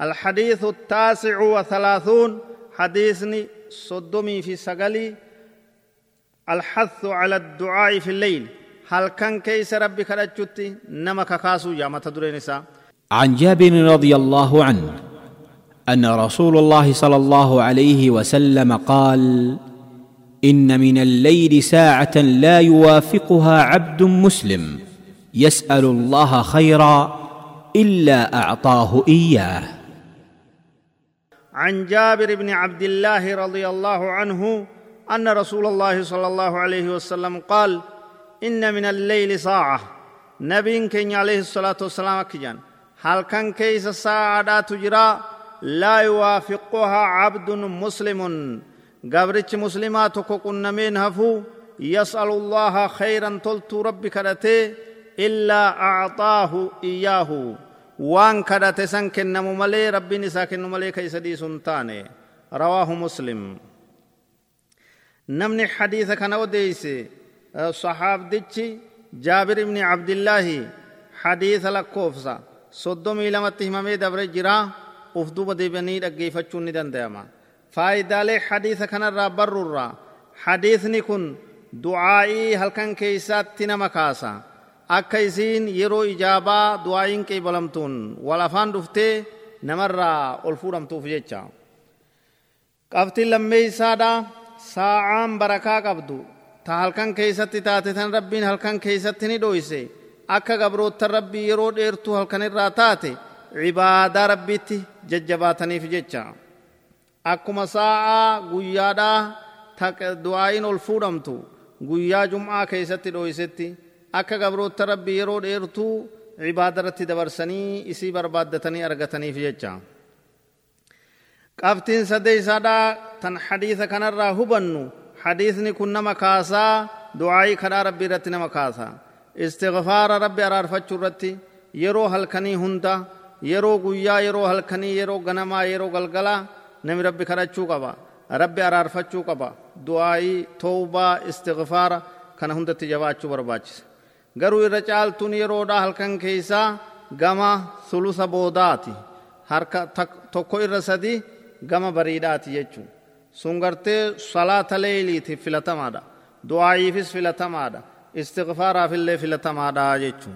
الحديث التاسع وثلاثون حديثني صدمي في سقلي. الحث على الدعاء في الليل. هل كان كيس ربي كرجتي؟ نمك كاسو يا متدرين عن جابر رضي الله عنه أن رسول الله صلى الله عليه وسلم قال إن من الليل ساعة لا يوافقها عبد مسلم يسأل الله خيرا إلا أعطاه إياه. عن جابر بن عبد الله رضي الله عنه أن رسول الله صلى الله عليه وسلم قال إن من الليل ساعة. نبي كن عليه الصلاة والسلام كجان هل كان كيس ساعه تجرى؟ لا يوافقها عبد مسلم. قبرتش مسلمات كنمين هفو يسأل الله خيرا تلت ربي كرته إلا أعطاه إياه. وان كرته سن كنمو ملي ربي نسا كنمو ملي كيس دي سنتاني رواه مسلم نمني حديث كان وديس صحاب ديتشي جابر بن عبد الله حديث لكوفسا صدومي لمتهمامي دبر جرا ufduuba deebi'anii dhaggeeffachuun ni danda'ama faayidaalee hadiisa kanarraa barruurraa hadiisni kun du'aa'ii halkan keeysaatti nama kaasa akka isiin yeroo ijaabaa du'aa'iin qeebalamtuun wal afaan dhuftee namarraa ol fuudhamtuuf jecha qabtiin lammeeysaadha saa'aan barakaa qabdu ta halkan keeysatti taate tan rabbiin halkan keeysatti ni dhoyse akka gabroottan rabbii yeroo dheertuu halkanirraa taate cibaadaa rabbiitti jajjabaataniif jecha akkuma saa'aa guyyaadhaa du'aayin ol fuudhamtu guyyaa jum'aa keessatti dho'isetti akka gabroota rabbii yeroo dheertuu cibaada irratti dabarsanii isii barbaaddatanii argataniif jecha qabtiin sadeeysaadhaa tan hadiisa kanarraa hubannu hadiisni kun nama kaasaa du'aayii kadhaa rabbii irratti nama kaasa istighfaara rabbi araarfachuu irratti yeroo halkanii hunda yeroo guyyaa yeroo halkanii yeroo ganamaa yeroo galgalaa nami rabbi kadhachuu qaba rabbi araarfachuu qaba du'aayii toobaa istighfaara kana hundatti jabaachuu barbaachisa garuu irra caaltuun yeroodha halkan keeysaa gama sulusa boodaati harka tokko irra sadi gama bariidhaati jechuu sun gartee salaata leeyliitiif filatamaadha du'aayiifis filatamaadha istighfaaraafillee filatamaadha jechuu